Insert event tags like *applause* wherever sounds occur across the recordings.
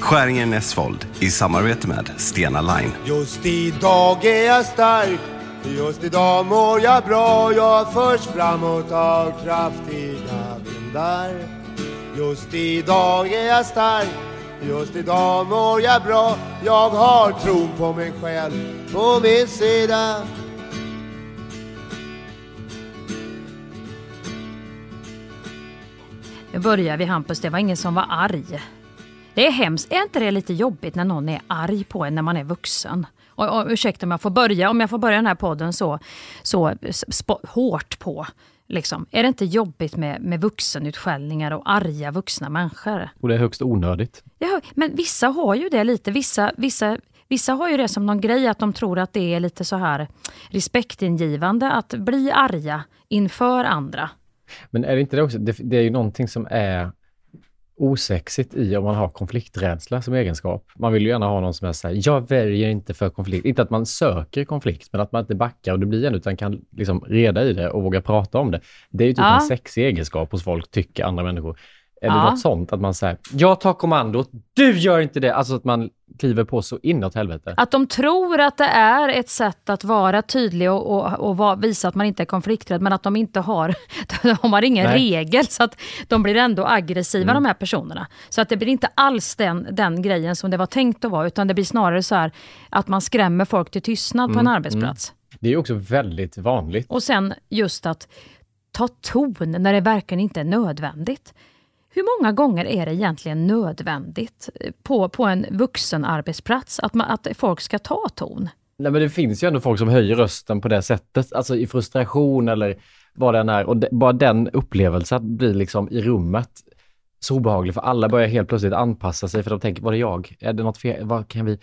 Skäringen Näsvold i samarbete med Stena Line. Just idag är jag stark Just idag mår jag bra. Jag förs framåt av kraftiga vindar. Just idag är jag stark Just idag mår jag bra. Jag har tron på mig själv på min sida. Nu börjar vi Hampus, det var ingen som var arg. Det är hemskt. Är inte det lite jobbigt när någon är arg på en när man är vuxen? Och, och, ursäkta om jag får börja, om jag får börja den här podden så, så sp- hårt på. Liksom. Är det inte jobbigt med, med vuxenutskällningar och arga vuxna människor? Och det är högst onödigt. Ja, men vissa har ju det lite. Vissa, vissa, vissa har ju det som någon grej att de tror att det är lite så här respektingivande att bli arga inför andra. Men är det inte det också, det, det är ju någonting som är osexigt i om man har konflikträdsla som egenskap. Man vill ju gärna ha någon som är så här, jag väljer inte för konflikt. Inte att man söker konflikt, men att man inte backar och det blir en, utan kan liksom reda i det och våga prata om det. Det är ju typ Ja. en sexig egenskap hos folk, tycker andra människor. Det Ja. något sånt? Att man säger, jag tar kommandot, du gör inte det. Alltså att man kliver på så inåt helvete. Att de tror att det är ett sätt att vara tydlig och, och, och visa att man inte är konflikträdd, men att de inte har, *laughs* de har ingen Nej. regel. Så att de blir ändå aggressiva Mm. de här personerna. Så att det blir inte alls den, den grejen som det var tänkt att vara, utan det blir snarare så här att man skrämmer folk till tystnad på en Mm, arbetsplats. Det är också väldigt vanligt. Och sen just att ta ton när det verkligen inte är nödvändigt. Hur många gånger är det egentligen nödvändigt eh, på, på en vuxen arbetsplats att, man, att folk ska ta ton? Nej, men det finns ju ändå folk som höjer rösten på det sättet, alltså i frustration eller vad det än är. Och det, bara den upplevelsen blir liksom i rummet så obehaglig, för alla börjar helt plötsligt anpassa sig för de tänker, var det jag? Är det något fel? Vad kan vi?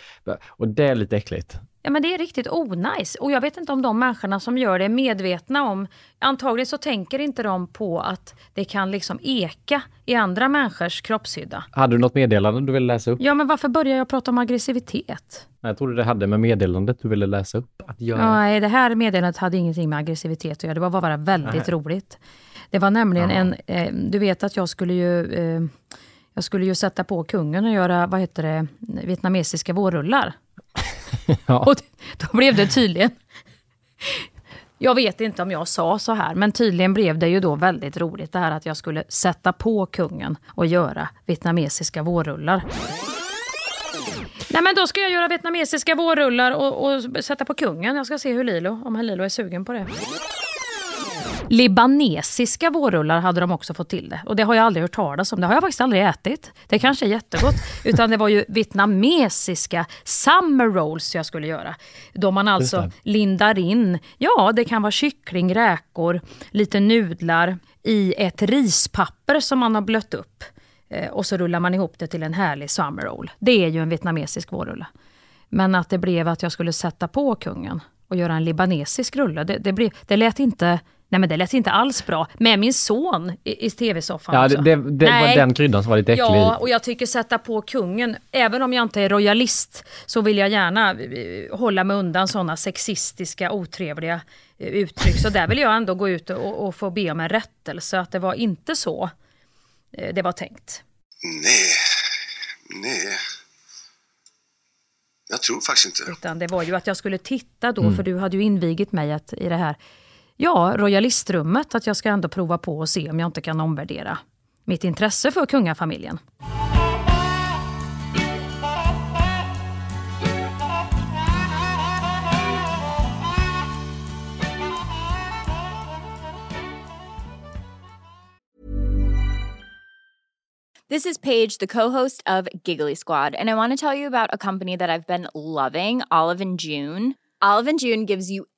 Och det är lite äckligt. Ja men det är riktigt onajs. Och jag vet inte om de människorna som gör det är medvetna om, antagligen så tänker inte de på att det kan liksom eka i andra människors kroppshydda. Hade du något meddelande du ville läsa upp? Ja men varför börjar jag prata om aggressivitet? Jag trodde det hade med meddelandet du ville läsa upp att göra. Nej, det här meddelandet hade ingenting med aggressivitet att göra. Det var bara väldigt Nej. roligt. Det var nämligen Ja. en, eh, du vet att jag skulle ju, eh, jag skulle ju sätta på kungen och göra, vad heter det, vietnamesiska vårrullar. *laughs* Ja. Och då blev det tydligen, jag vet inte om jag sa så här, men tydligen blev det ju då väldigt roligt det här att jag skulle sätta på kungen och göra vietnamesiska vårrullar. Nej men då ska jag göra vietnamesiska vårrullar och, och sätta på kungen. Jag ska se hur Lilo, om herr Lilo är sugen på det. Libanesiska vårrullar hade de också fått till det. Och det har jag aldrig hört talas om. Det har jag faktiskt aldrig ätit. Det kanske är jättegott. *laughs* Utan det var ju vietnamesiska summer rolls jag skulle göra. Då man alltså lindar in, ja det kan vara kyckling, räkor, lite nudlar i ett rispapper som man har blött upp. Eh, och så rullar man ihop det till en härlig summer roll. Det är ju en vietnamesisk vårrulle. Men att det blev att jag skulle sätta på kungen och göra en libanesisk rulle, det, det, blev, det lät inte Nej men det lät inte alls bra. Med min son i, i tv-soffan Ja, också. det, det, det var Nej. den kryddan som var lite äcklig. Ja, och jag tycker sätta på kungen, även om jag inte är royalist, så vill jag gärna eh, hålla mig undan sådana sexistiska, otrevliga eh, uttryck. Så där vill jag ändå gå ut och, och få be om en rättelse, att det var inte så eh, det var tänkt. Nej, nej. Jag tror faktiskt inte. Utan det var ju att jag skulle titta då, för du hade ju invigit mig att, i det här, ja, royalistrummet, att jag ska ändå prova på och se om jag inte kan omvärdera mitt intresse för kungafamiljen. This is Paige, the co-host of Giggly Squad, and I want to tell you about a company that I've been loving, Olive and June. Olive and June gives you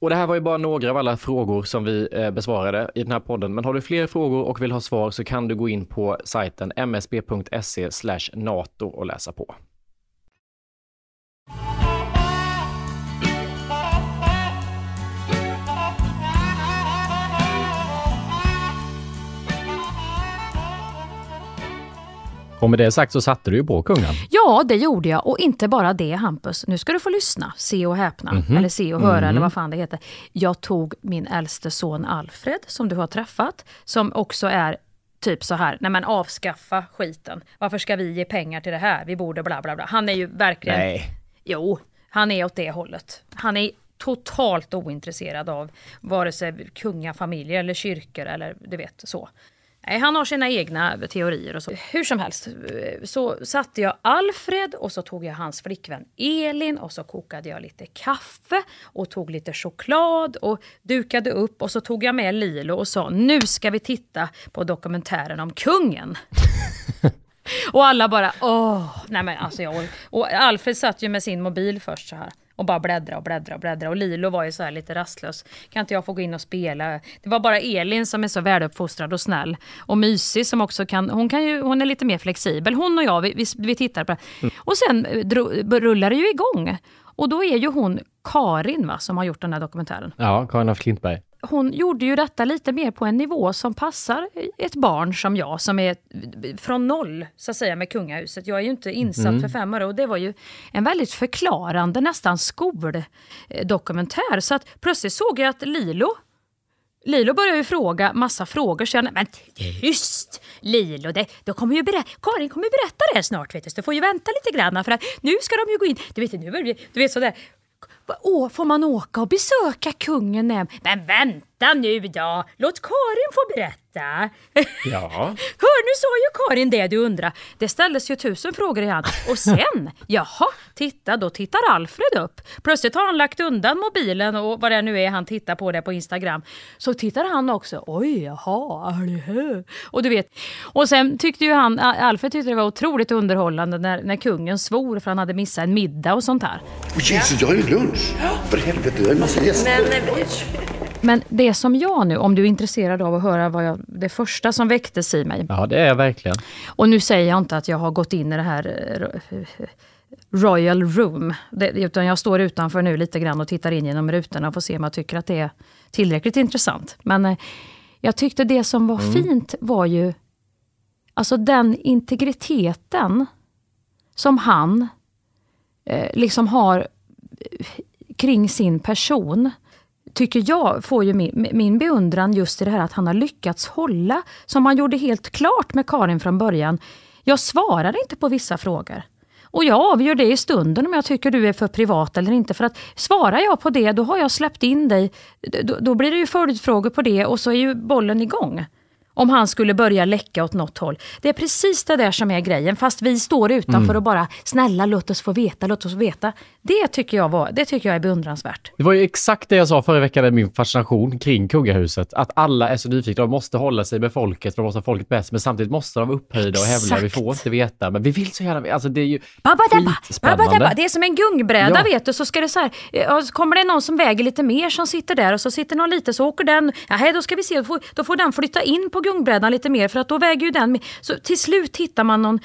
Och det här var ju bara några av alla frågor som vi eh, besvarade i den här podden. Men har du fler frågor och vill ha svar så kan du gå in på sajten msb.se nato och läsa på. Och med det sagt så satte du ju på kungen. Ja, det gjorde jag. Och inte bara det Hampus. Nu ska du få lyssna, se och häpna. Eller se och höra eller vad fan det heter. Jag tog min äldste son Alfred, som du har träffat, som också är typ så här, nej men avskaffa skiten. Varför ska vi ge pengar till det här? Vi borde bla bla bla. Han är ju verkligen... Nej. Jo, han är åt det hållet. Han är totalt ointresserad av vare sig kungafamiljer eller kyrkor eller du vet så. Nej, han har sina egna teorier och så. Hur som helst så satte jag Alfred och så tog jag hans flickvän Elin och så kokade jag lite kaffe och tog lite choklad och dukade upp och så tog jag med Lilo och sa nu ska vi titta på dokumentären om kungen. *laughs* och alla bara åh, nej men alltså jag Och Alfred satt ju med sin mobil först så här och bara bläddra och bläddra och bläddra. Och Lilo var ju så här lite rastlös. Kan inte jag få gå in och spela? Det var bara Elin som är så väluppfostrad och snäll. Och mysig som också kan, hon, kan ju, hon är lite mer flexibel. Hon och jag, vi, vi, vi tittar på det. Och sen dro, rullar det ju igång. Och då är ju hon Karin va, som har gjort den här dokumentären. Ja, Karin af Klintberg. Hon gjorde ju detta lite mer på en nivå som passar ett barn som jag, som är från noll så att säga med kungahuset. Jag är ju inte insatt för fem år och det var ju en väldigt förklarande, nästan skoldokumentär. Så att plötsligt såg jag att Lilo Lilo börjar ju fråga massa frågor så jag men tyst Lilo, det, då kommer ju berä- Karin kommer ju berätta det här snart vet du, så du får ju vänta lite grann för att nu ska de ju gå in, du vet, nu du vet sådär, Åh, får man åka och besöka kungen? Men vänta nu då, låt Karin få berätta. Ja. *laughs* Hör, nu sa ju Karin det du undrar. Det ställdes ju tusen frågor i. Och sen, *laughs* jaha, titta, då tittar Alfred upp. Plötsligt har han lagt undan mobilen och vad det nu är han tittar på det på Instagram. Så tittar han också. Oj, jaha, och du vet. Och sen tyckte ju han, Alfred tyckte det var otroligt underhållande när, när kungen svor för han hade missat en middag och sånt här. Oh, Jesus, jag har ju lunch. För helvete, jag har en massa gäster. Men det som jag nu, om du är intresserad av att höra vad jag, det första som väcktes i mig. Ja, det är jag verkligen. Och nu säger jag inte att jag har gått in i det här eh, Royal Room. Det, utan jag står utanför nu lite grann och tittar in genom rutorna och får se om jag tycker att det är tillräckligt intressant. Men eh, jag tyckte det som var mm. fint var ju alltså den integriteten som han eh, liksom har eh, kring sin person tycker jag, får ju min, min beundran just i det här att han har lyckats hålla, som han gjorde helt klart med Karin från början. Jag svarar inte på vissa frågor. Och jag avgör det i stunden om jag tycker du är för privat eller inte. För att svarar jag på det, då har jag släppt in dig. Då, då blir det ju följdfrågor på det och så är ju bollen igång om han skulle börja läcka åt något håll. Det är precis det där som är grejen, fast vi står utanför mm. och bara snälla låt oss få veta, låt oss få veta. Det tycker jag, var, det tycker jag är beundransvärt. Det var ju exakt det jag sa förra veckan, min fascination kring kungahuset. Att alla är så nyfikna, de måste hålla sig med folket, för de måste ha folket bäst, men samtidigt måste de vara upphöjda och hävda. Vi får inte veta, men vi vill så gärna Alltså det är ju skitspännande. Det är som en gungbräda ja. vet du, så ska det så här, så kommer det någon som väger lite mer som sitter där och så sitter någon lite, så åker den, ja, då ska vi se, då får, då får den flytta in på gungbrädan lite mer för att då väger ju den. Så till slut hittar man någon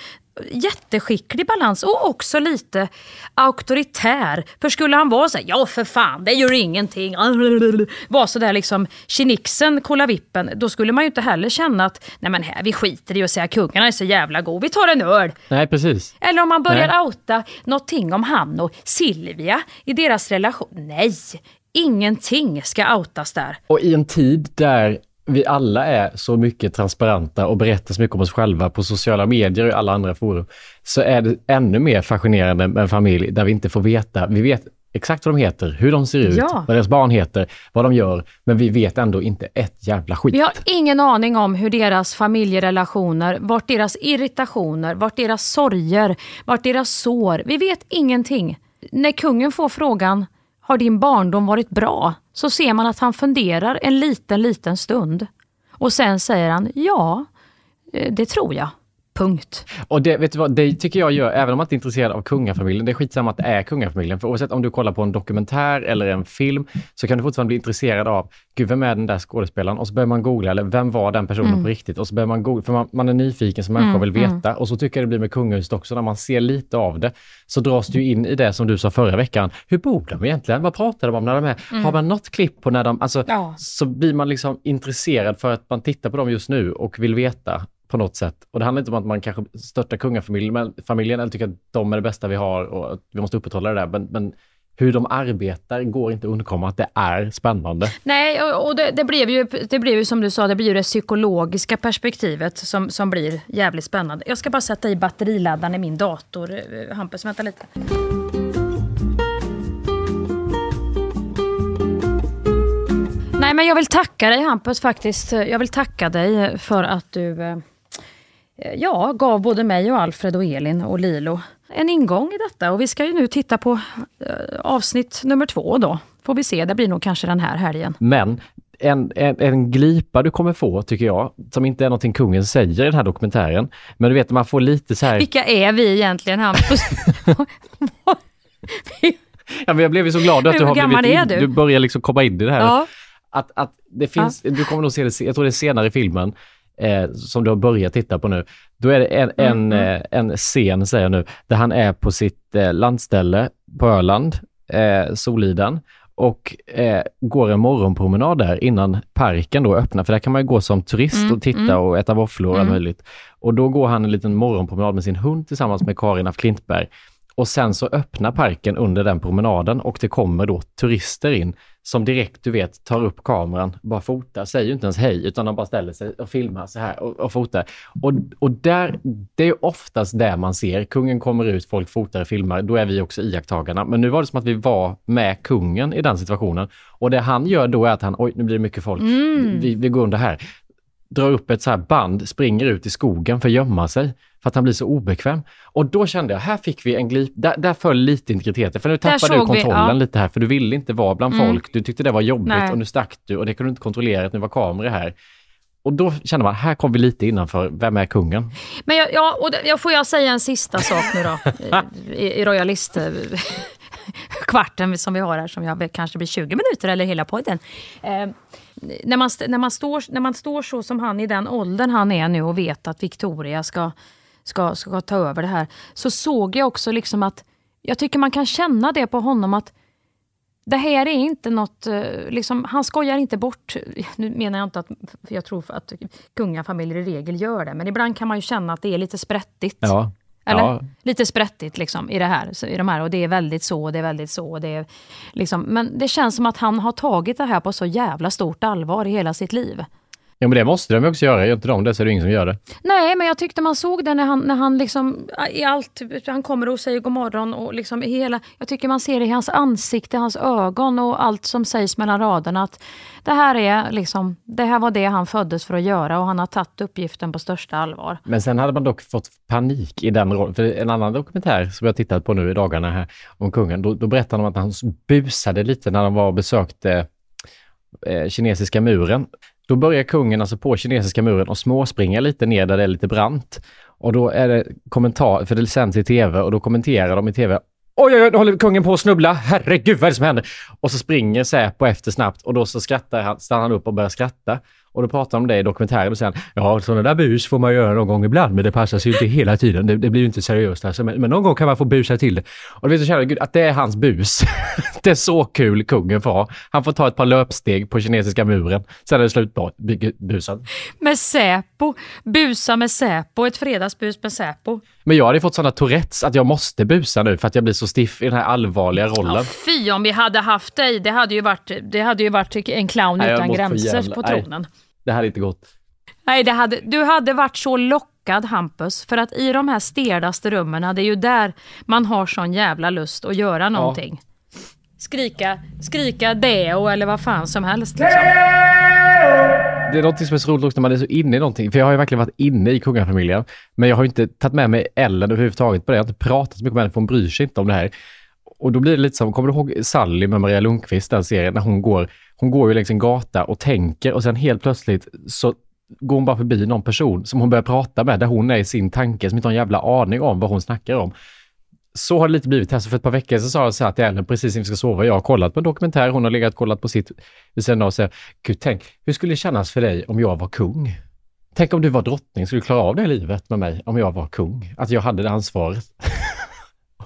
jätteskicklig balans och också lite auktoritär. För skulle han vara så här, ja för fan, det gör ingenting, *laughs* vara så där liksom kinixen, kolla vippen, då skulle man ju inte heller känna att nej men här, vi skiter i att säga kungarna är så jävla god, vi tar en öl. Nej, precis. Eller om man börjar nej. outa någonting om han och Silvia i deras relation. Nej, ingenting ska outas där. Och i en tid där vi alla är så mycket transparenta och berättar så mycket om oss själva på sociala medier och i alla andra forum, så är det ännu mer fascinerande med en familj där vi inte får veta. Vi vet exakt vad de heter, hur de ser ut, ja. vad deras barn heter, vad de gör, men vi vet ändå inte ett jävla skit. Vi har ingen aning om hur deras familjerelationer, vart deras irritationer, vart deras sorger, vart deras sår. Vi vet ingenting. När kungen får frågan, har din barndom varit bra? Så ser man att han funderar en liten, liten stund. Och sen säger han, ja, eh, det tror jag. Punkt. Och det, vet du vad, det tycker jag gör, även om man inte är intresserad av kungafamiljen, det är skitsamma att det är kungafamiljen. För oavsett om du kollar på en dokumentär eller en film, så kan du fortfarande bli intresserad av, gud, vem är den där skådespelaren? Och så börjar man googla, eller vem var den personen mm. på riktigt? Och så börjar man googla, för man, man är nyfiken som människa och mm, vill veta. Mm. Och så tycker jag det blir med kungahuset också, när man ser lite av det, så dras du in i det som du sa förra veckan. Hur bor de egentligen? Vad pratar de om när de är? Mm. Har man något klipp på när de, alltså, ja. så blir man liksom intresserad för att man tittar på dem just nu och vill veta på något sätt. Och det handlar inte om att man kanske störtar kungafamiljen familjen eller tycker att de är det bästa vi har och att vi måste upprätthålla det där. Men, men hur de arbetar går inte att undkomma att det är spännande. Nej, och, och det, det, blev ju, det blev ju som du sa, det blir ju det psykologiska perspektivet som, som blir jävligt spännande. Jag ska bara sätta i batteriladdaren i min dator. Eh, Hampus, vänta lite. Nej, men jag vill tacka dig Hampus faktiskt. Jag vill tacka dig för att du eh, ja, gav både mig och Alfred och Elin och Lilo en ingång i detta. Och vi ska ju nu titta på eh, avsnitt nummer två då. Får vi se, det blir nog kanske den här helgen. Men en, en, en glipa du kommer få, tycker jag, som inte är någonting kungen säger i den här dokumentären. Men du vet, man får lite så här... Vilka är vi egentligen Hampus? *laughs* Ja, men jag blev ju så glad att du har blivit in, du? du börjar liksom komma in i det här. ja. Att, att det finns, du kommer nog se det, jag tror det är senare i filmen, eh, som du har börjat titta på nu. Då är det en, en, Mm, eh, en scen, säger jag nu, där han är på sitt eh, landställe på Öland, eh, Soliden, och eh, går en morgonpromenad där innan parken då öppnar, för där kan man ju gå som turist Mm, och titta mm. och äta våfflor och allt Mm. möjligt. Och då går han en liten morgonpromenad med sin hund tillsammans med Karin af Klintberg. Och sen så öppnar parken under den promenaden och det kommer då turister in som direkt, du vet, tar upp kameran, bara fotar, säger ju inte ens hej, utan de bara ställer sig och filmar så här och, och fotar. Och, och där, det är oftast det man ser. Kungen kommer ut, folk fotar och filmar, då är vi också iakttagarna. Men nu var det som att vi var med kungen i den situationen. Och det han gör då är att han, oj, nu blir det mycket folk, vi, vi går under här drar upp ett så här band, springer ut i skogen för att gömma sig, för att han blir så obekväm. Och då kände jag, här fick vi en glip, där, där föll lite integriteten, för nu tappade du såg vi, kontrollen ja. lite här, för du ville inte vara bland Mm. folk, du tyckte det var jobbigt Nej. och nu stack du och det kunde du inte kontrollera, att nu var kameror här. Och då kände man, här kom vi lite innanför, vem är kungen? Men jag, ja, och jag får jag säga en sista sak nu då, *laughs* i, i royalist eh, kvarten som vi har här, som jag kanske blir 20 minuter eller hela podden. Eh, när, man, när, man står, när man står så som han i den åldern han är nu och vet att Victoria ska, ska, ska ta över det här, så såg jag också liksom att jag tycker man kan känna det på honom att det här är inte något, eh, liksom, han skojar inte bort, *laughs* nu menar jag inte att, för jag tror att kungafamiljer i regel gör det, men ibland kan man ju känna att det är lite sprättigt. Ja. Eller? Ja, Lite sprättigt liksom, i, det här, så- i de här. Och det är väldigt så, och det är väldigt så. och Det är, liksom, men det känns som att han har tagit det här på så jävla stort allvar i hela sitt liv. Ja, men det måste de också göra. Gör inte de det så är det ingen som gör det. Nej, men jag tyckte man såg det när han, när han liksom, i allt, han kommer och säger god morgon och liksom i hela, jag tycker man ser det i hans ansikte, hans ögon och allt som sägs mellan raderna att det här är liksom, det här var det han föddes för att göra och han har tagit uppgiften på största allvar. Men sen hade man dock fått panik i den rollen. För en annan dokumentär som jag tittat på nu i dagarna här om kungen, då, då berättade de att han busade lite när de var och besökte eh, kinesiska muren. Då börjar kungen alltså på kinesiska muren och småspringa lite ner där det är lite brant. Och då är det kommentar, för det sänds i tv och då kommenterar de i tv Oj, oj, oj, nu håller kungen på att snubbla. Herregud, vad är det som händer? Och så springer Säpo efter snabbt och då så skrattar han, stannar han upp och börjar skratta. Och då pratar de om det i dokumentären och säger ja, sådana där bus får man göra någon gång ibland, men det passar sig ju inte hela tiden. Det, det blir ju inte seriöst alltså, men, men någon gång kan man få busa till det. Och du vet, så känner jag, gud, att det är hans bus. *laughs* det är så kul kungen får ha. Han får ta ett par löpsteg på kinesiska muren, sen är det slut på bu- busen. Med Säpo, busa med Säpo, ett fredagsbus med Säpo. Men jag hade fått sådana Tourettes att jag måste busa nu för att jag blir så stiff i den här allvarliga rollen. Ja, fy om vi hade haft dig, det hade ju varit, det hade ju varit en clown Nej, utan gränser på nej. Det hade inte gått. Nej, det hade, du hade varit så lockad Hampus, för att i de här steldaste rummen, det är ju där man har sån jävla lust att göra någonting. Skrika, skrika deo eller vad fan som helst. Liksom. Det är något som är så roligt också när man är så inne i någonting. För jag har ju verkligen varit inne i kungafamiljen. Men jag har ju inte tagit med mig Ellen överhuvudtaget på det. Jag har inte pratat så mycket med henne för hon bryr sig inte om det här. Och då blir det lite som, kommer du ihåg Sally med Maria Lundqvist, den serien, när hon går, hon går ju längs en gata och tänker och sen helt plötsligt så går hon bara förbi någon person som hon börjar prata med, där hon är i sin tanke, som inte har en jävla aning om vad hon snackar om. Så har det lite blivit här. Så för ett par veckor sedan sa jag så här till Ellen precis innan vi ska sova. Jag har kollat på en dokumentär, hon har legat och kollat på sitt vid sidan av och säger, Gud tänk, hur skulle det kännas för dig om jag var kung? Tänk om du var drottning, skulle du klara av det livet med mig om jag var kung? Att jag hade det ansvaret? *laughs*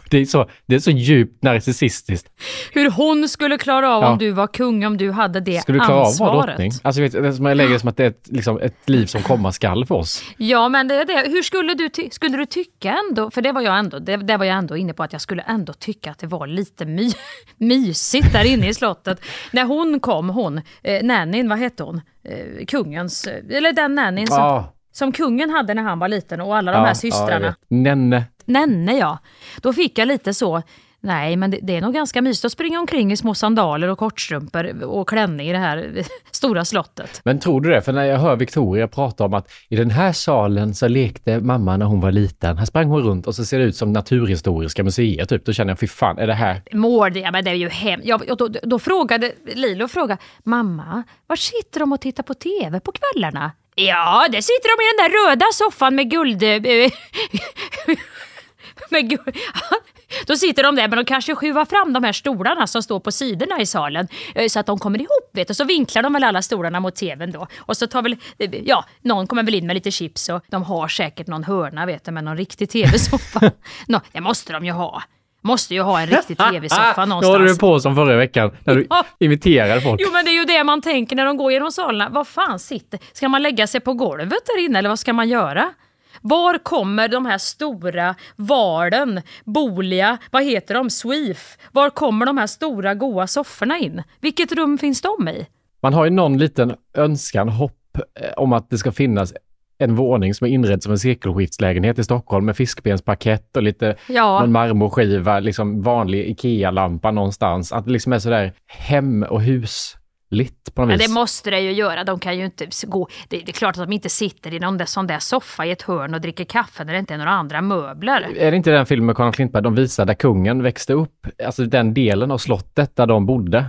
Det är så, det är så djupt narcissistiskt. Hur hon skulle klara av Ja. om du var kung, om du hade det Skulle du klara av ansvaret. drottning? Alltså, vet, det jag lägger det som att det är ett, liksom, ett liv som komma skall för oss. Ja, men det är det. Hur skulle du, skulle du tycka ändå, för det var jag ändå, det, det var jag ändå inne på, att jag skulle ändå tycka att det var lite my, *laughs* mysigt där inne i slottet. När hon kom, hon, eh, nannyn, vad hette hon? Eh, kungens, eh, eller den nannyn som, Ja. som kungen hade när han var liten och alla de här jag systrarna. vet. Nenne. Nenne ja. Då fick jag lite så, nej men det, det är nog ganska mysigt att springa omkring i små sandaler och kortstrumpor och klänning i det här *laughs* stora slottet. Men tror du det? För när jag hör Victoria prata om att i den här salen så lekte mamma när hon var liten. Här sprang hon runt och så ser det ut som Naturhistoriska museet typ. Då känner jag, fy fan, är det här... Mår det? Ja, men det är ju hem. Jag, och då, då frågade Lilo frågade, mamma, var sitter de och tittar på TV på kvällarna? Ja, det sitter de i den där röda soffan med guld... *laughs* *laughs* med guld. *laughs* Då sitter de där, men de kanske skjuvar fram de här stolarna som står på sidorna i salen eh, så att de kommer ihop. Vet du. Så vinklar de väl alla stolarna mot TVn då. Och så tar väl, eh, ja, någon kommer väl in med lite chips och de har säkert någon hörna vet du, med någon riktig TV-soffa. *laughs* Nå, det måste de ju ha. Måste ju ha en riktig TV-soffa Nu någonstans. håller du på som förra veckan när du Ja. imiterade folk. Jo men det är ju det man tänker när de går genom salarna. Vad fan sitter... Ska man lägga sig på golvet där inne eller vad ska man göra? Var kommer de här stora valen, Bolia, vad heter de, Sweef? Var kommer de här stora goa sofforna in? Vilket rum finns de i? Man har ju någon liten önskan, hopp eh, om att det ska finnas en våning som är inredd som en sekelskiftslägenhet i Stockholm med fiskbensparkett och lite Ja. någon marmorskiva, liksom vanlig IKEA-lampa någonstans. Att det liksom är sådär hem och husligt på något vis. det måste det ju göra. De kan ju inte gå... Det, det är klart att de inte sitter i någon där, sån där soffa i ett hörn och dricker kaffe när det inte är några andra möbler. Är det inte den filmen med Carl Klintberg de visar där kungen växte upp? Alltså den delen av slottet där de bodde.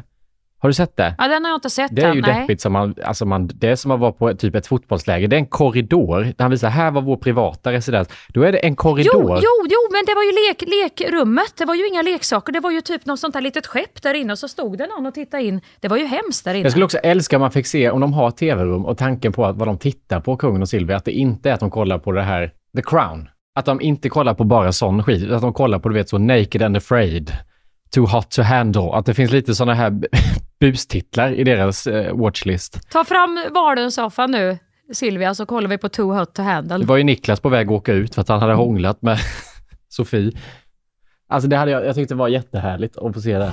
Har du sett det? Ja, den har jag inte sett Det är än, ju nej. deppigt som man, alltså man, det är som att vara på typ ett fotbollsläger. Det är en korridor där han visar, här var vår privata residens. Då är det en korridor. Jo, jo, jo, men det var ju lek, lekrummet. Det var ju inga leksaker. Det var ju typ något sånt här litet skepp där inne och så stod det någon och tittade in. Det var ju hemskt där inne. Jag skulle också älska om man fick se, om de har tv-rum och tanken på att vad de tittar på, kungen och Silvia, att det inte är att de kollar på det här, The Crown. Att de inte kollar på bara sån skit, att de kollar på, du vet, så Naked and Afraid, Too Hot to Handle, att det finns lite såna här *laughs* bustitlar i deras eh, watchlist. Ta fram Vardensoffan nu, Silvia, så kollar vi på Too Hot to Handle. Det var ju Niklas på väg att åka ut för att han hade hånglat med *laughs* Sofie. Alltså det hade jag, jag tyckte det var jättehärligt att få se det.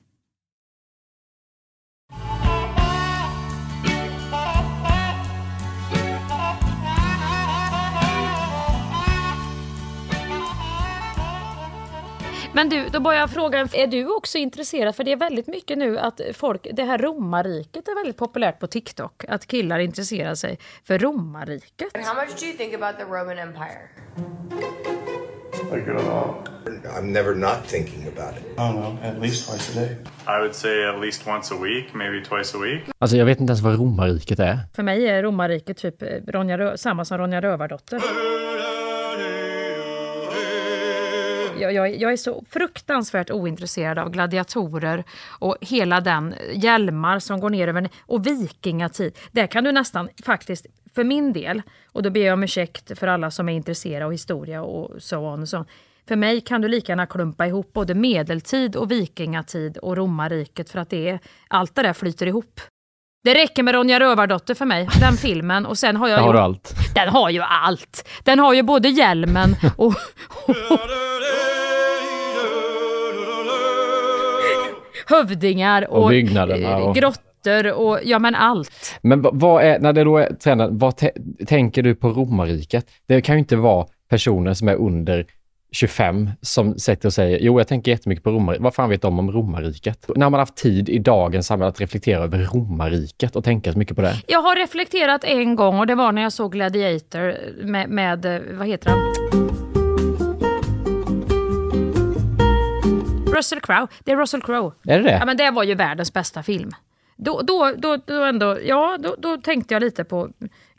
Men du, då bara jag fråga, är du också intresserad? För det är väldigt mycket nu att folk, det här romarriket är väldigt populärt på TikTok. Att killar intresserar sig för romarriket. How much do you think about the Roman Empire? Like it at all? I'm never not thinking about it. I don't know, at least twice a day. I would say at least once a week, maybe twice a week. Alltså jag vet inte ens vad romarriket är. För mig är romarriket typ Ronja samma som Ronja Rövardotter. Jag, jag, jag är så fruktansvärt ointresserad av gladiatorer och hela den hjälmar som går ner över och vikingatid. Där kan du nästan faktiskt, för min del, och då ber jag om ursäkt för alla som är intresserade av historia och så on och så. För mig kan du lika gärna klumpa ihop både medeltid och vikingatid och romarriket för att det är, allt det där flyter ihop. Det räcker med Ronja Rövardotter för mig, den filmen. Och sen har jag Där har ju- du allt. Den har ju allt. Den har ju både hjälmen och... hövdingar och, Och byggnaderna eh, och- grottor och ja men allt. Men vad- är, när det då är trenden, vad tä- tänker du på romarriket? Det kan ju inte vara personer som är under 25 som sätter och säger jo, jag tänker jättemycket på romarriket. Vad fan vet de om romarriket? När man haft tid i dagens samhälle att reflektera över romarriket och tänka så mycket på det? Jag har reflekterat en gång och det var när jag såg Gladiator med, med vad heter han? Russell Crowe. Det är Russell Crowe. Är det det? Ja men det var ju världens bästa film. Då, då, då, då ändå, ja då, då tänkte jag lite på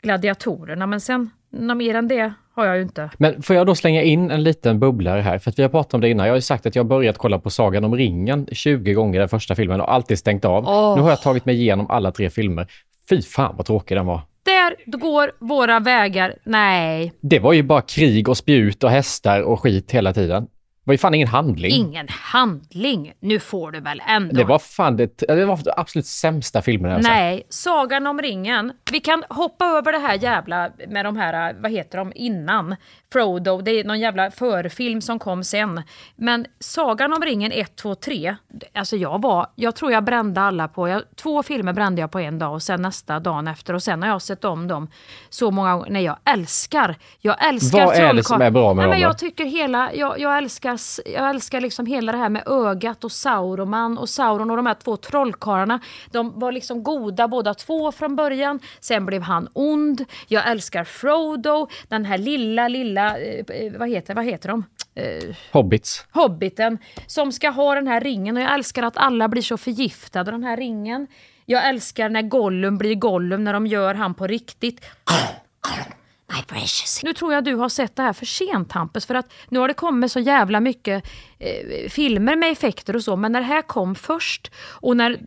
gladiatorerna men sen, något mer än det har jag ju inte. Men får jag då slänga in en liten bubblare här? För att vi har pratat om det innan. Jag har ju sagt att jag har börjat kolla på Sagan om ringen 20 gånger den första filmen och alltid stängt av. Åh. Nu har jag tagit mig igenom alla tre filmer. Fy fan vad tråkig den var. Där går våra vägar, nej, Det var ju bara krig och spjut och hästar och skit hela tiden. Det var ju fan ingen handling. ingen handling. Nu får du väl ändå. Det var fan det, det var absolut sämsta filmen jag sett. Nej, Sagan om ringen. Vi kan hoppa över det här jävla med de här, vad heter de, innan. Frodo, det är någon jävla förfilm som kom sen. Men Sagan om ringen 1, 2, 3. Alltså jag var, jag tror jag brände alla på, jag, två filmer brände jag på en dag och sen nästa dagen efter. Och sen har jag sett om dem så många gånger. Nej, jag älskar, jag älskar Vad är det som är bra med Nej, dem men? Jag tycker hela, jag, jag älskar, jag älskar liksom hela det här med ögat och Sauroman och Sauron och de här två trollkarlarna. De var liksom goda båda två från början. Sen blev han ond. Jag älskar Frodo, den här lilla, lilla, eh, vad heter, vad heter de? Eh, Hobbits. Hobbiten som ska ha den här ringen och jag älskar att alla blir så förgiftade av den här ringen. Jag älskar när Gollum blir Gollum, när de gör han på riktigt. Nu tror jag du har sett det här för sent Hampus, för att nu har det kommit så jävla mycket eh, filmer med effekter och så, men när det här kom först och när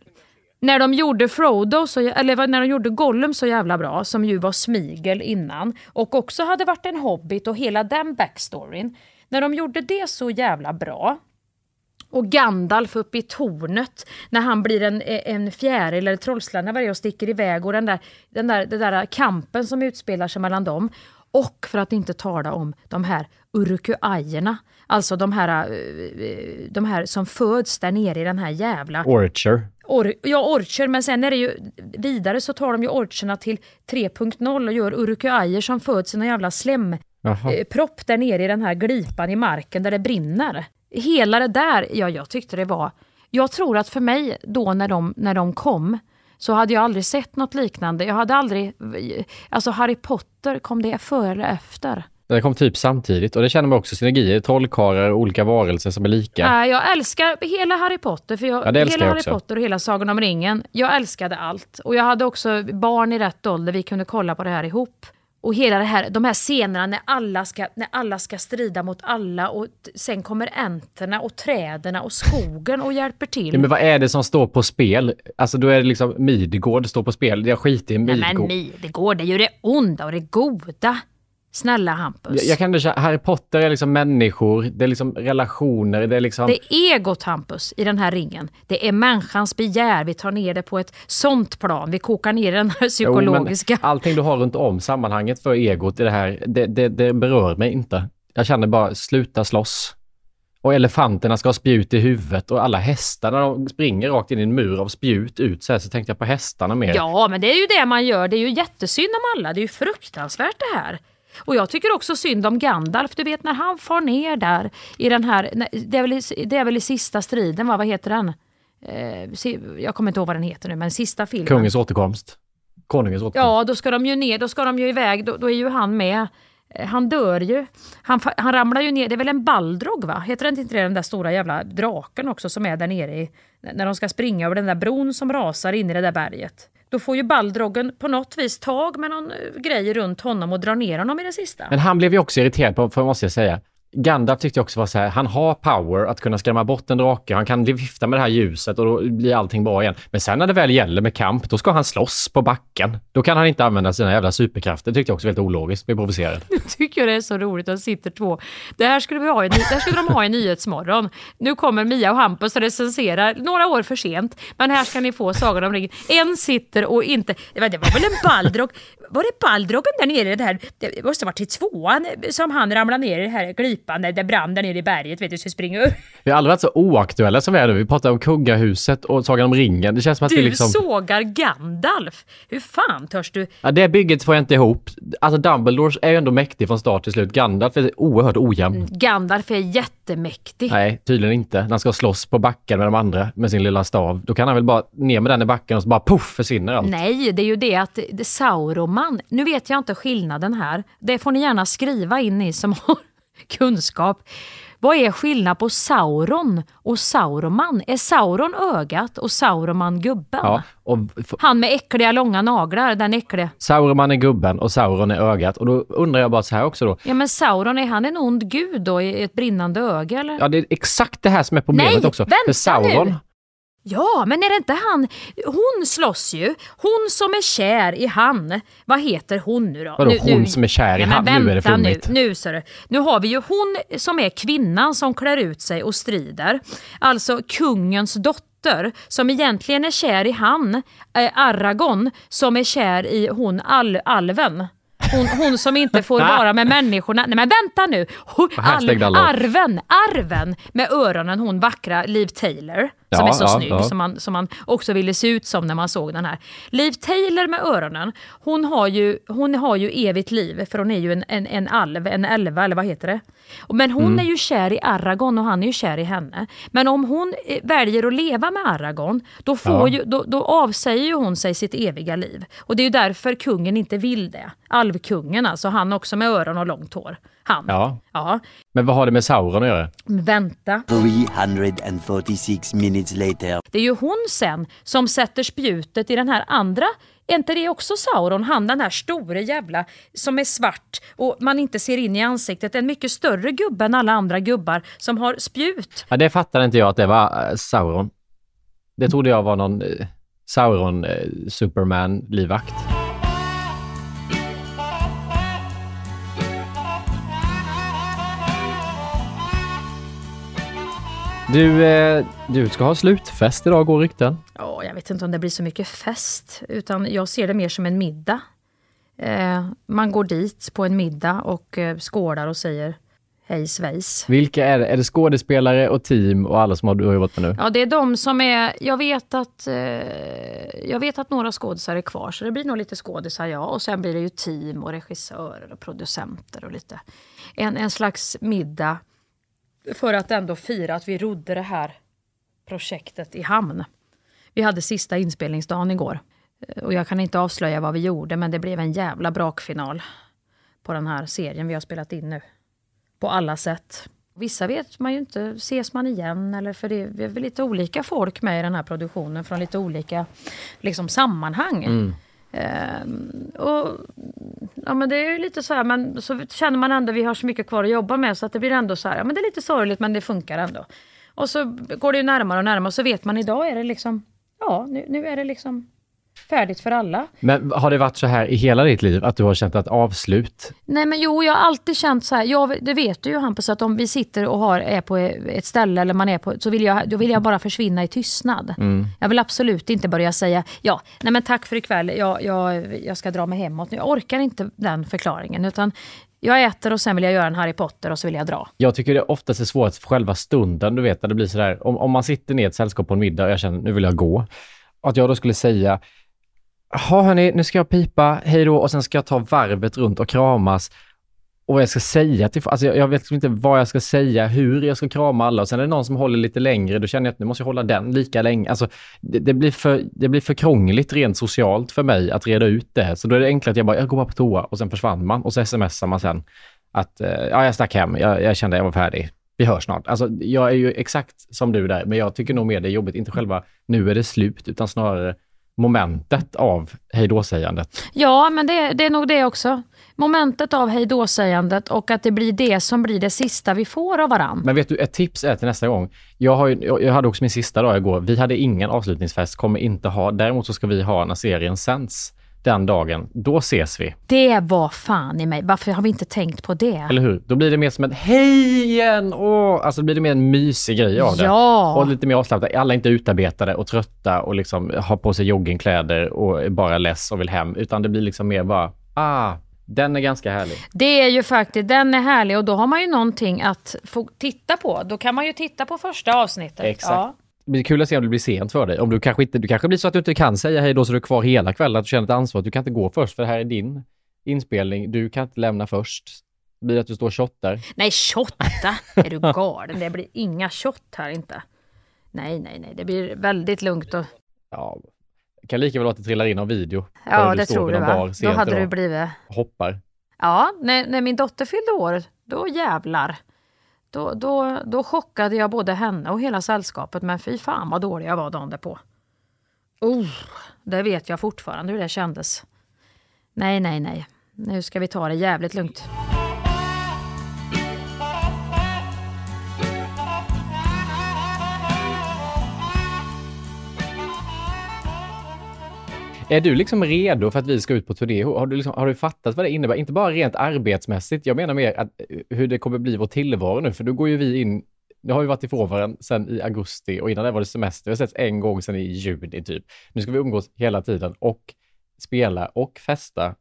när de gjorde Frodo, så, eller när de gjorde Gollum så jävla bra, som ju var smigel innan, och också hade varit en hobbit och hela den backstoryn. När de gjorde det så jävla bra, Och Gandalf uppe i tornet när han blir en, en fjäril eller trollslända varje och sticker iväg och den där, den där, den där kampen som utspelar sig mellan dem. Och för att inte tala om de här urukuajerna. Alltså de här, eh, de här som föds där nere i den här jävla... Orcher. Or, ja, orcher, men sen är det ju vidare så tar de ju orcherna till 3.0 och gör urukuajer som föds i någon jävla slempropp eh, där nere i den här glipan i marken där det brinner. Hela det där, ja jag tyckte det var... Jag tror att för mig då när de, när de kom så hade jag aldrig sett något liknande. Jag hade aldrig... Alltså Harry Potter, kom det före eller efter? Det kom typ samtidigt och det känner man också synergier, trollkarlar och olika varelser som är lika. Nej, jag älskar hela Harry Potter, för jag, ja, hela jag Harry Potter och hela Sagan om ringen. Jag älskade allt. Och jag hade också barn i rätt ålder, vi kunde kolla på det här ihop. Och hela det här, de här scenerna när alla, ska, när alla ska strida mot alla och sen kommer änterna och träden och skogen och hjälper till. Ja, men vad är det som står på spel? Alltså då är det liksom Midgård står på spel. Jag skiter i Midgård. Nej men Midgård är ju det onda och det goda. Snälla Hampus. Jag, jag kan inte Harry Potter är liksom människor, det är liksom relationer, det är liksom... Det är egot Hampus i den här ringen. Det är människans begär, vi tar ner det på ett sånt plan, vi kokar ner den här psykologiska... Jo, allting du har runt om sammanhanget för egot i det här, det, det, det berör mig inte. Jag känner bara, sluta slåss. Och elefanterna ska ha spjut i huvudet och alla hästarna de springer rakt in i en mur av spjut ut så här, så tänkte jag på hästarna mer. Ja, men det är ju det man gör. Det är ju jättesynd om alla. Det är ju fruktansvärt det här. Och jag tycker också synd om Gandalf. Du vet när han far ner där i den här, det är väl, det är väl i sista striden, va? vad heter den? Eh, jag kommer inte ihåg vad den heter nu, men sista filmen. Kungens återkomst. Konungens återkomst. Ja, då ska de ju ner, då ska de ju iväg, då, då är ju han med. Eh, han dör ju. Han, han ramlar ju ner, det är väl en baldrog va? Heter det inte den där stora jävla draken också som är där nere i, när de ska springa över den där bron som rasar in i det där berget? Då får ju Baldrogen på något vis tag med någon eh, grej runt honom och drar ner honom i det sista. Men han blev ju också irriterad på, för måste jag säga, Gandalf tyckte jag också var så här, han har power att kunna skrämma bort en drake. Han kan vifta med det här ljuset och då blir allting bra igen. Men sen när det väl gäller med kamp, då ska han slåss på backen. Då kan han inte använda sina jävla superkrafter. Det tyckte jag också var väldigt ologiskt. blev provocerad. *laughs* Nu tycker jag det är så roligt att sitter två. Det här skulle, vi ha i, det här skulle de ha i Nyhetsmorgon. Nu kommer Mia och Hampus och recenserar några år för sent. Men här ska ni få Sagan om ringen. En sitter och inte... Det var, väl en Baldrog? Var det Baldrogen där nere? Det, här, det måste ha varit till tvåan som han ramlade ner i det här glipan där det brann där nere i berget. Vet du, så springer upp. *laughs* Vi har aldrig varit så oaktuella som vi är nu. Vi pratar om kungahuset och Sagan om ringen. Det känns som att du vi liksom... sågar Gandalf! Hur fan törs du? Ja, det bygget får jag inte ihop. Alltså Dumbledore är ju ändå mäktig från start till slut. Gandalf är oerhört ojämn. Mm, Gandalf är jättemäktig. Nej, tydligen inte. När han ska slåss på backen med de andra med sin lilla stav. Då kan han väl bara ner med den i backen och så bara poff försvinner allt. Nej, det är ju det att Sauroman, nu vet jag inte skillnaden här. Det får ni gärna skriva in ni som har kunskap. Vad är skillnad på Sauron och Sauroman? Är Sauron ögat och Sauroman gubben? Ja, och Han med äckliga långa naglar, den äckliga. Sauroman är gubben och Sauron är ögat. Och då undrar jag bara så här också då. Ja men Sauron, är han en ond gud då i ett brinnande öga eller? Ja det är exakt det här som är problemet Nej, också. vänta För Sauron, nu! Ja, men är det inte han? Hon slåss ju. Hon som är kär i han. Vad heter hon nu då? Vadå nu, hon nu... som är kär i ja, han? Nu är det flummigt. Nu, nu, nu har vi ju hon som är kvinnan som klär ut sig och strider. Alltså kungens dotter som egentligen är kär i han, äh, Aragorn, som är kär i hon al alven. Hon, hon som inte får *laughs* vara med människorna. Nej men vänta nu! Hon, all, arven, arven med öronen, hon vackra Liv Taylor som ja, är så ja, snygg, ja. Som, man, som man också ville se ut som när man såg den här. Liv Taylor med öronen, hon har ju, hon har ju evigt liv, för hon är ju en, en, en alv, en elva eller vad heter det? Men hon mm. är ju kär i Aragorn och han är ju kär i henne. Men om hon eh, väljer att leva med Aragorn, då, får ju, då, då avsäger ju hon sig sitt eviga liv. Och det är ju därför kungen inte vill det. Alvkungen alltså, han också med öron och långt hår. Han. Ja. ja. Men vad har det med Sauron att göra? Vänta. 346 minutes later. Det är ju hon sen som sätter spjutet i den här andra är inte det också Sauron? Han den här store jävla som är svart och man inte ser in i ansiktet. En mycket större gubbe än alla andra gubbar som har spjut. Ja, det fattade inte jag att det var uh, Sauron. Det trodde jag var någon uh, Du, eh, du ska ha slutfest idag, går rykten. Ja, jag vet inte om det blir så mycket fest, utan jag ser det mer som en middag. Eh, man går dit på en middag och eh, skålar och säger hej svejs. Vilka är det? Är det skådespelare och team och alla som har, du har jobbat med nu? Ja, det är de som är... Jag vet att, eh, jag vet att några skådisar är kvar, så det blir nog lite skådisar, ja. Och sen blir det ju team och regissörer och producenter och lite... En, en slags middag för att ändå fira att vi rodde det här projektet i hamn. Vi hade sista inspelningsdagen igår. Eh, och jag kan inte avslöja vad vi gjorde, men det blev en jävla brakfinal på den här serien vi har spelat in nu. På alla sätt. Vissa vet man ju inte, ses man igen? Eller för det är väl lite olika folk med i den här produktionen från lite olika liksom, sammanhang. Mm. Ehm, och, ja, men det är lite så här, men så känner man ändå att vi har så mycket kvar att jobba med så att det blir ändå så här, ja, men det är lite sorgligt men det funkar ändå. Och så går det ju närmare och närmare och så vet man idag är det liksom, ja nu, nu är det liksom färdigt för alla. Men har det varit så här i hela ditt liv, att du har känt ett avslut? Nej men jo, jag har alltid känt så här, jag, det vet du ju Hampus, att om vi sitter och har, är på ett ställe eller man är på, så vill jag, då vill jag bara försvinna i tystnad. Mm. Jag vill absolut inte börja säga, ja, nej men tack för ikväll, jag, jag, jag ska dra mig hemåt nu. Jag orkar inte den förklaringen, utan jag äter och sen vill jag göra en Harry Potter och så vill jag dra. Jag tycker det oftast är svårt för själva stunden, du vet, när det blir sådär, om, om man sitter ner i ett sällskap på en middag och jag känner, nu vill jag gå. Att jag då skulle säga, Jaha hörni, nu ska jag pipa, hej då, och sen ska jag ta varvet runt och kramas. Och vad jag ska säga till alltså jag, jag vet liksom inte vad jag ska säga, hur jag ska krama alla och sen är det någon som håller lite längre, då känner jag att nu måste jag hålla den lika länge. Alltså, det, det, blir för, det blir för krångligt rent socialt för mig att reda ut det. Så då är det enklare att jag bara, jag går bara på toa och sen försvann man och så smsar man sen att eh, ja, jag stack hem, jag, jag kände att jag var färdig. Vi hörs snart. Alltså, jag är ju exakt som du där, men jag tycker nog mer det är jobbigt, inte själva nu är det slut, utan snarare momentet av hejdå-sägandet. Ja, men det, det, är nog det också. Momentet av hejdå-sägandet och att det blir det som blir det sista vi får av varandra. Men vet du, ett tips är till nästa gång. Jag, har ju, jag hade också min sista dag igår. Vi hade ingen avslutningsfest, kommer inte ha. Däremot så ska vi ha när serien sänds den dagen, då ses vi. Det var fan i mig. Varför har vi inte tänkt på det? Eller hur? Då blir det mer som ett hej igen! Åh! Alltså blir det mer en mysig grej av det. Ja! Och lite mer avslappnat. Alla är inte utarbetade och trötta och liksom har på sig joggingkläder och är bara less och vill hem. Utan det blir liksom mer bara, ah, den är ganska härlig. Det är ju faktiskt, den är härlig och då har man ju någonting att få titta på. Då kan man ju titta på första avsnittet. Exakt. Ja. Det blir kul att se om det blir sent för dig. Om du kanske inte, du kanske blir så att du inte kan säga hej då så du är kvar hela kvällen, att du känner ett ansvar. Du kan inte gå först för det här är din inspelning. Du kan inte lämna först. Det blir att du står och shottar. Nej, shotta! är du *laughs* galen? Det blir inga shot här inte. Nej, nej, nej. Det blir väldigt lugnt och... Ja, det kan lika väl vara att det trillar in en video. Ja, det tror du va? Då hade du blivit... Hoppar. Ja, när, när min dotter fyllde år, då jävlar. Då, då, då chockade jag både henne och hela sällskapet, men fy fan vad dålig jag var dagen därpå. Oh, det vet jag fortfarande hur det kändes. Nej, nej, nej. Nu ska vi ta det jävligt lugnt. Är du liksom redo för att vi ska ut på turné? Har du, liksom, har du fattat vad det innebär? Inte bara rent arbetsmässigt. Jag menar mer att, eh, hur det kommer bli vår tillvaro nu, för då går ju vi in nu har vi varit ifrån varandra sedan i augusti och innan det var det semester. Vi har setts en gång sedan i juni typ. Nu ska vi umgås hela tiden och spela och festa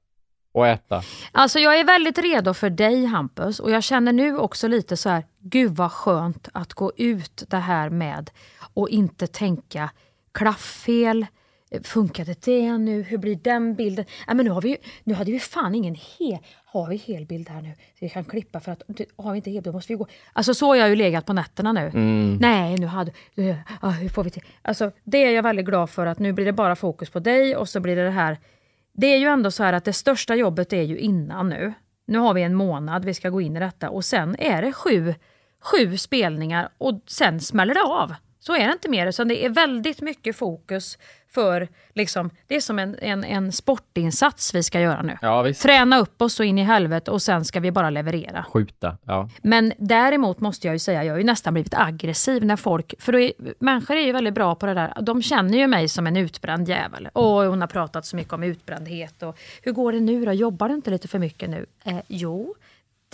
och äta. Alltså jag är väldigt redo för dig Hampus och jag känner nu också lite så här, gud vad skönt att gå ut det här med och inte tänka klafffel, Funkade det nu? Hur blir den bilden? Ja, men nu, har vi, nu hade vi fan ingen hel... Har vi helbild här nu? Så vi kan klippa för att... Har vi inte helbild måste vi gå... Alltså så har jag ju legat på nätterna nu. Mm. Nej, nu hade... Ja, hur får vi till? Alltså det är jag väldigt glad för att nu blir det bara fokus på dig och så blir det det här... Det är ju ändå så här att det största jobbet är ju innan nu. Nu har vi en månad, vi ska gå in i detta och sen är det sju, sju spelningar och sen smäller det av. Så är det inte mer, utan det är väldigt mycket fokus för, liksom, det är som en, en, en sportinsats vi ska göra nu. Ja, Träna upp oss så in i helvete och sen ska vi bara leverera. Skjuta, ja. Men däremot måste jag ju säga, jag har ju nästan blivit aggressiv när folk, för är, människor är ju väldigt bra på det där, de känner ju mig som en utbränd jävel. Och hon har pratat så mycket om utbrändhet och hur går det nu då? Jobbar du inte lite för mycket nu? Eh, jo,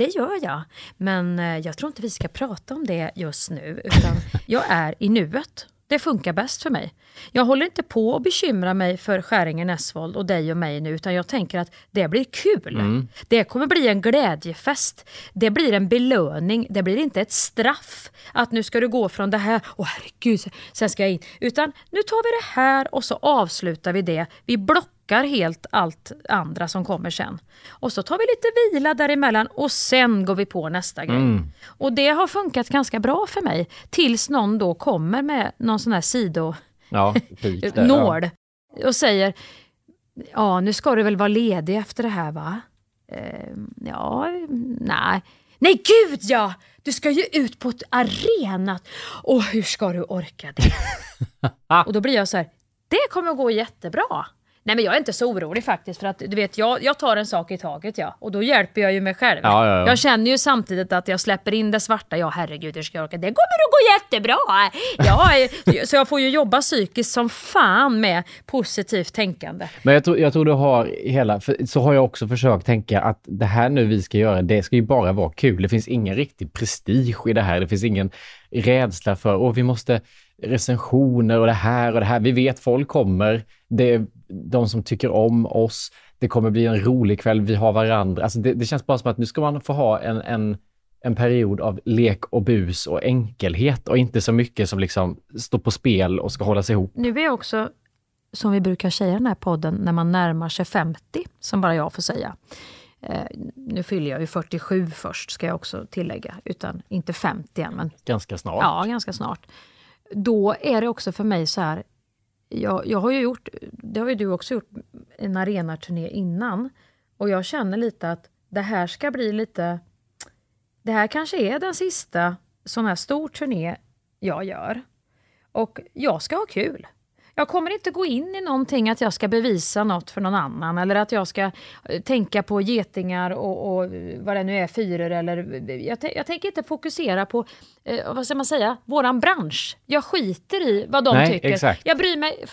Det gör jag. Men eh, jag tror inte vi ska prata om det just nu. Utan *laughs* jag är i nuet. Det funkar bäst för mig. Jag håller inte på att bekymra mig för Skäringen Esvold och dig och mig nu, utan jag tänker att det blir kul. Mm. Det kommer bli en glädjefest. Det blir en belöning. Det blir inte ett straff. Att nu ska du gå från det här, åh herregud, sen ska jag in. Utan nu tar vi det här och så avslutar vi det. Vi blockar helt allt andra som kommer sen. Och så tar vi lite vila däremellan och sen går vi på nästa grej. Mm. Och det har funkat ganska bra för mig. Tills någon då kommer med någon sån här sido Ja, *laughs* pik där, nål och säger Ja, nu ska du väl vara ledig efter det här va? Eh, ja, nej. Nej gud ja! Du ska ju ut på ett arena. Och hur ska du orka det? *laughs* och då blir jag så här, det kommer att gå jättebra. Nej men jag är inte så orolig faktiskt för att du vet jag, jag tar en sak i taget ja och då hjälper jag ju mig själv. Ja, ja, ja. Jag känner ju samtidigt att jag släpper in det svarta, ja herregud hur ska jag orka? Det kommer att gå jättebra! Ja, *laughs* eh, så jag får ju jobba psykiskt som fan med positivt tänkande. Men jag tror, jag tror du har hela, så har jag också försökt tänka att det här nu vi ska göra, det ska ju bara vara kul. Det finns ingen riktig prestige i det här. Det finns ingen rädsla för, att vi måste recensioner och det här och det här. Vi vet folk kommer. Det de som tycker om oss. Det kommer bli en rolig kväll. Vi har varandra. Alltså det, det känns bara som att nu ska man få ha en, en, en period av lek och bus och enkelhet och inte så mycket som liksom står på spel och ska hållas ihop. Nu är jag också, som vi brukar säga i den här podden, när man närmar sig 50, som bara jag får säga. Eh, nu fyller jag ju 47 först, ska jag också tillägga, utan inte 50 än. Men, Ganska snart. ja, ganska snart. Då är det också för mig så här, jag, jag har ju gjort, det har ju du också gjort, en arenaturné innan. Och jag känner lite att det här ska bli lite, det här kanske är den sista sån här stor turné jag gör. Och jag ska ha kul. Jag kommer inte gå in i någonting att jag ska bevisa något för någon annan eller att jag ska eh, tänka på getingar och, och vad det nu är, fyror eller... Jag, tän- jag tänker inte fokusera på, eh, vad ska man säga, våran bransch. Jag skiter i vad de Nej, tycker. exakt. Jag bryr mig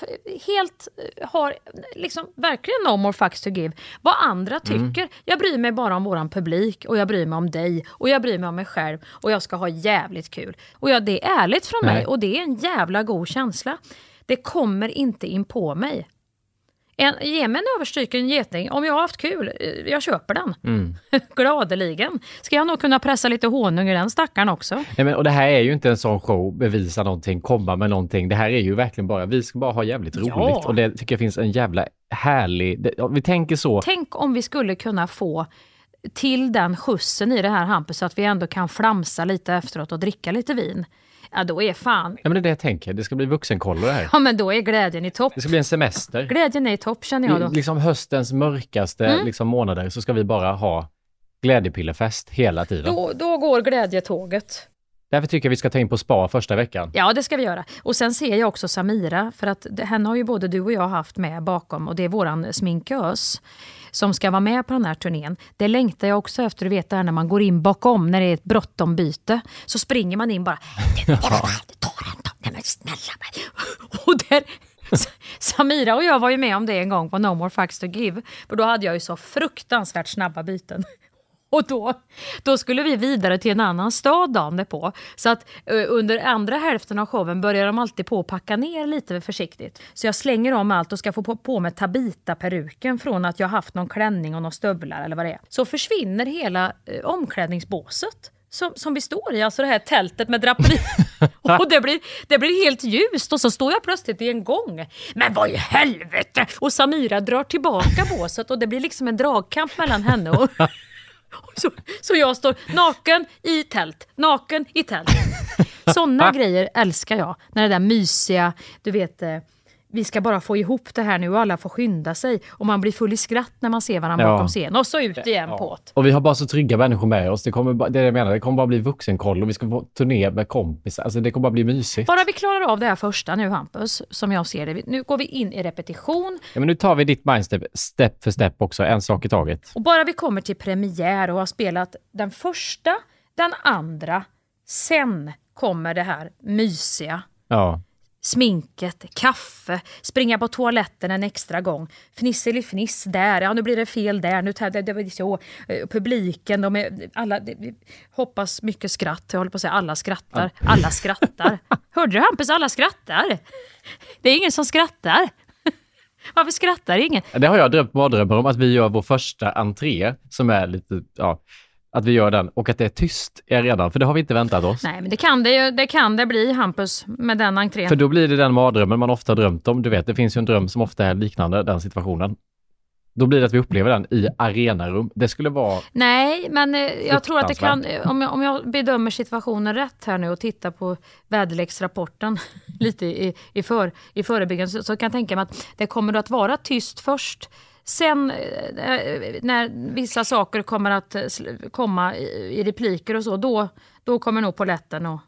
helt, eh, har liksom verkligen no more fucks to give. Vad andra Mm. tycker. Jag bryr mig bara om våran publik och jag bryr mig om dig och jag bryr mig om mig själv och jag ska ha jävligt kul. Och ja, det är ärligt från mig Nej. och det är en jävla god känsla. Det kommer inte in på mig. En, ge mig en överstryken geting. Om jag har haft kul, eh, jag köper den. Mm. *laughs* Gladeligen. Ska jag nog kunna pressa lite honung i den stackaren också. Nej, men, och det här är ju inte en sån show, bevisa någonting, komma med någonting. Det här är ju verkligen bara, vi ska bara ha jävligt roligt. Ja. Och det tycker jag finns en jävla härlig... Det, vi tänker så. Tänk om vi skulle kunna få till den skjutsen i det här Hampus så att vi ändå kan flamsa lite efteråt och dricka lite vin. Ja, då är fan... Ja, men det är det jag tänker. Det ska bli vuxenkollo det här. Ja, men då är glädjen i topp. Det ska bli en semester. Glädjen är i topp känner jag då. liksom höstens mörkaste Mm. liksom, månader så ska vi bara ha glädjepillerfest hela tiden. Då, då går glädjetåget. Därför tycker jag vi ska ta in på spa första veckan. Ja, det ska vi göra. Och sen ser jag också Samira, för att henne har ju både du och jag haft med bakom och det är våran sminkös som ska vara med på den här turnén. Det längtar jag också efter, du vet det här när man går in bakom när det är ett bråttom byte. Så springer man in bara, *laughs* nej men snälla mig. *laughs* Och där, Samira och jag var ju med om det en gång på No More Facts to Give. För då hade jag ju så fruktansvärt snabba byten. *laughs* Och då, då skulle vi vidare till en annan stad dagen därpå. Så att eh, under andra hälften av showen börjar de alltid på att packa ner lite försiktigt. Så jag slänger om allt och ska få på, på med Tabita-peruken från att jag haft någon klänning och några stövlar eller vad det är. Så försvinner hela eh, omklädningsbåset. Som, som vi står i, alltså det här tältet med draperi. *laughs* och det blir, det blir helt ljust och så står jag plötsligt i en gång. Men vad i helvete! Och Samira drar tillbaka båset och det blir liksom en dragkamp mellan henne och *laughs* så, så jag står naken i tält, naken i tält. Sådana *laughs* grejer älskar jag. När det där mysiga, du vet, eh, vi ska bara få ihop det här nu och alla får skynda sig. Och man blir full i skratt när man ser varandra Ja. bakom scen. Och så ut igen på det. Och vi har bara så trygga människor med oss. Det, kommer bara, det är jag menar, det kommer bara bli vuxenkollo. Vi ska få turné med kompisar. Alltså det kommer bara bli mysigt. Bara vi klarar av det här första nu Hampus, som jag ser det. Nu går vi in i repetition. Ja, men nu tar vi ditt mindstep step för step också, en sak i taget. Och bara vi kommer till premiär och har spelat den första, den andra, sen kommer det här mysiga. Ja. Sminket, kaffe, springa på toaletten en extra gång. Fnisseli-fniss där, ja nu blir det fel där, nu det, det, det, så. Eh, publiken, de är, alla, det, hoppas mycket skratt. Jag håller på att säga alla skrattar. *laughs* Alla skrattar. Hörde du Hampus, alla skrattar. Det är ingen som skrattar. *laughs* Varför skrattar ingen? Det har jag drömt mardrömmar om, att vi gör vår första entré som är lite, ja, att vi gör den och att det är tyst är redan, för det har vi inte väntat oss. Nej, men det kan det, det, kan det bli, Hampus, med den entrén. För då blir det den mardrömmen man ofta drömt om. Du vet, det finns ju en dröm som ofta är liknande den situationen. Då blir det att vi upplever den i arenarum. Det skulle vara... Nej, men eh, jag tror att det kan, om jag, om jag bedömer situationen rätt här nu och tittar på väderleksrapporten *laughs* lite i, i, för, i förebyggande, så, så kan jag tänka mig att det kommer att vara tyst först Sen eh, när vissa saker kommer att eh, komma i repliker och så, då, då kommer nog poletten och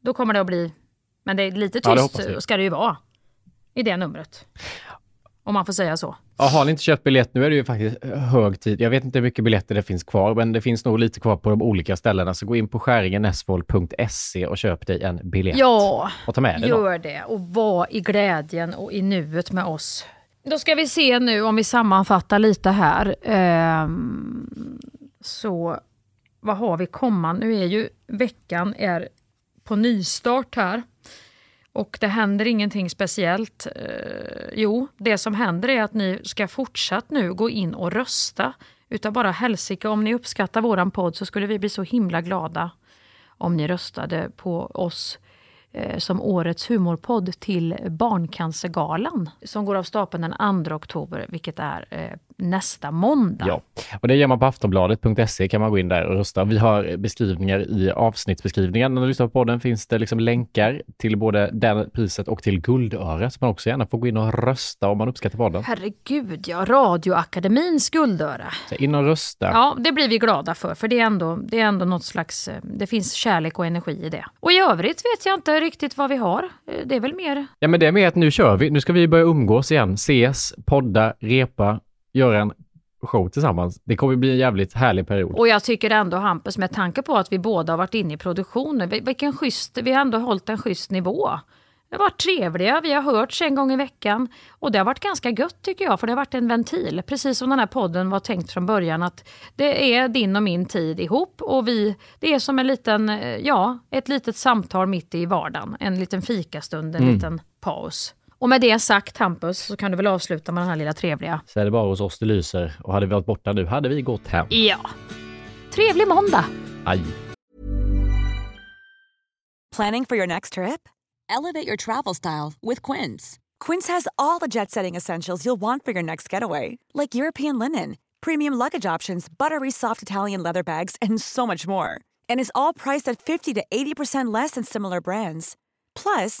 då kommer det att bli, men det är lite tyst ja, ska det ju vara i det numret. Om man får säga så. Ja, har ni inte köpt biljett nu är det ju faktiskt hög tid. Jag vet inte hur mycket biljetter det finns kvar, men det finns nog lite kvar på de olika ställena. Så gå in på skäringenesvold.se och köp dig en biljett. Ja, och ta med gör det. Och var i glädjen och i nuet med oss. Då ska vi se nu om vi sammanfattar lite här. Ehm, så vad har vi kommande? Nu är ju veckan är på nystart här. Och det händer ingenting speciellt. Eh, jo, det som händer är att ni ska fortsatt nu gå in och rösta. Utav bara helsike, om ni uppskattar våran podd så skulle vi bli så himla glada om ni röstade på oss Eh, Eh, som årets humorpodd till Barncancergalan som går av stapeln den 2 oktober, vilket är eh, nästa måndag. Ja, och det gör man på aftonbladet.se kan man gå in där och rösta. Vi har beskrivningar i avsnittsbeskrivningen. När du lyssnar på podden finns det liksom länkar till både det priset och till Guldöret som man också gärna får gå in och rösta om man uppskattar podden. Herregud ja, Radioakademins Guldöra. Så in och rösta. Ja, det blir vi glada för, för det är ändå, det är ändå något slags, eh, det finns kärlek och energi i det. Och i övrigt vet jag inte riktigt vad vi har. Eh, det är väl mer... Ja, men det är mer att nu kör vi. Nu ska vi börja umgås igen, ses, podda, repa, göra en show tillsammans. Det kommer bli en jävligt härlig period. Och jag tycker ändå Hampus, med tanke på att vi båda har varit inne i produktionen, vilken schysst, vi har ändå hållit en schysst nivå. Vi har varit trevliga, vi har hörts en gång i veckan och det har varit ganska gött tycker jag, för det har varit en ventil. Precis som den här podden var tänkt från början, att det är din och min tid ihop och vi, det är som en liten, ja, ett litet samtal mitt i vardagen. En liten fikastund, en mm. liten paus. Och med det sagt Hampus, så kan du väl avsluta med den här lilla trevliga. Så är det bara hos oss det lyser och hade vi varit borta nu hade vi gått hem. Ja. Trevlig måndag! Aj. Planning for your next trip? Elevate your travel style with Quince. Quince has all the jet-setting essentials you'll want for your next getaway. Like European linen, premium luggage options, buttery soft Italian leather bags and so much more. And is all priced at 50 to 80% less than similar brands. Plus,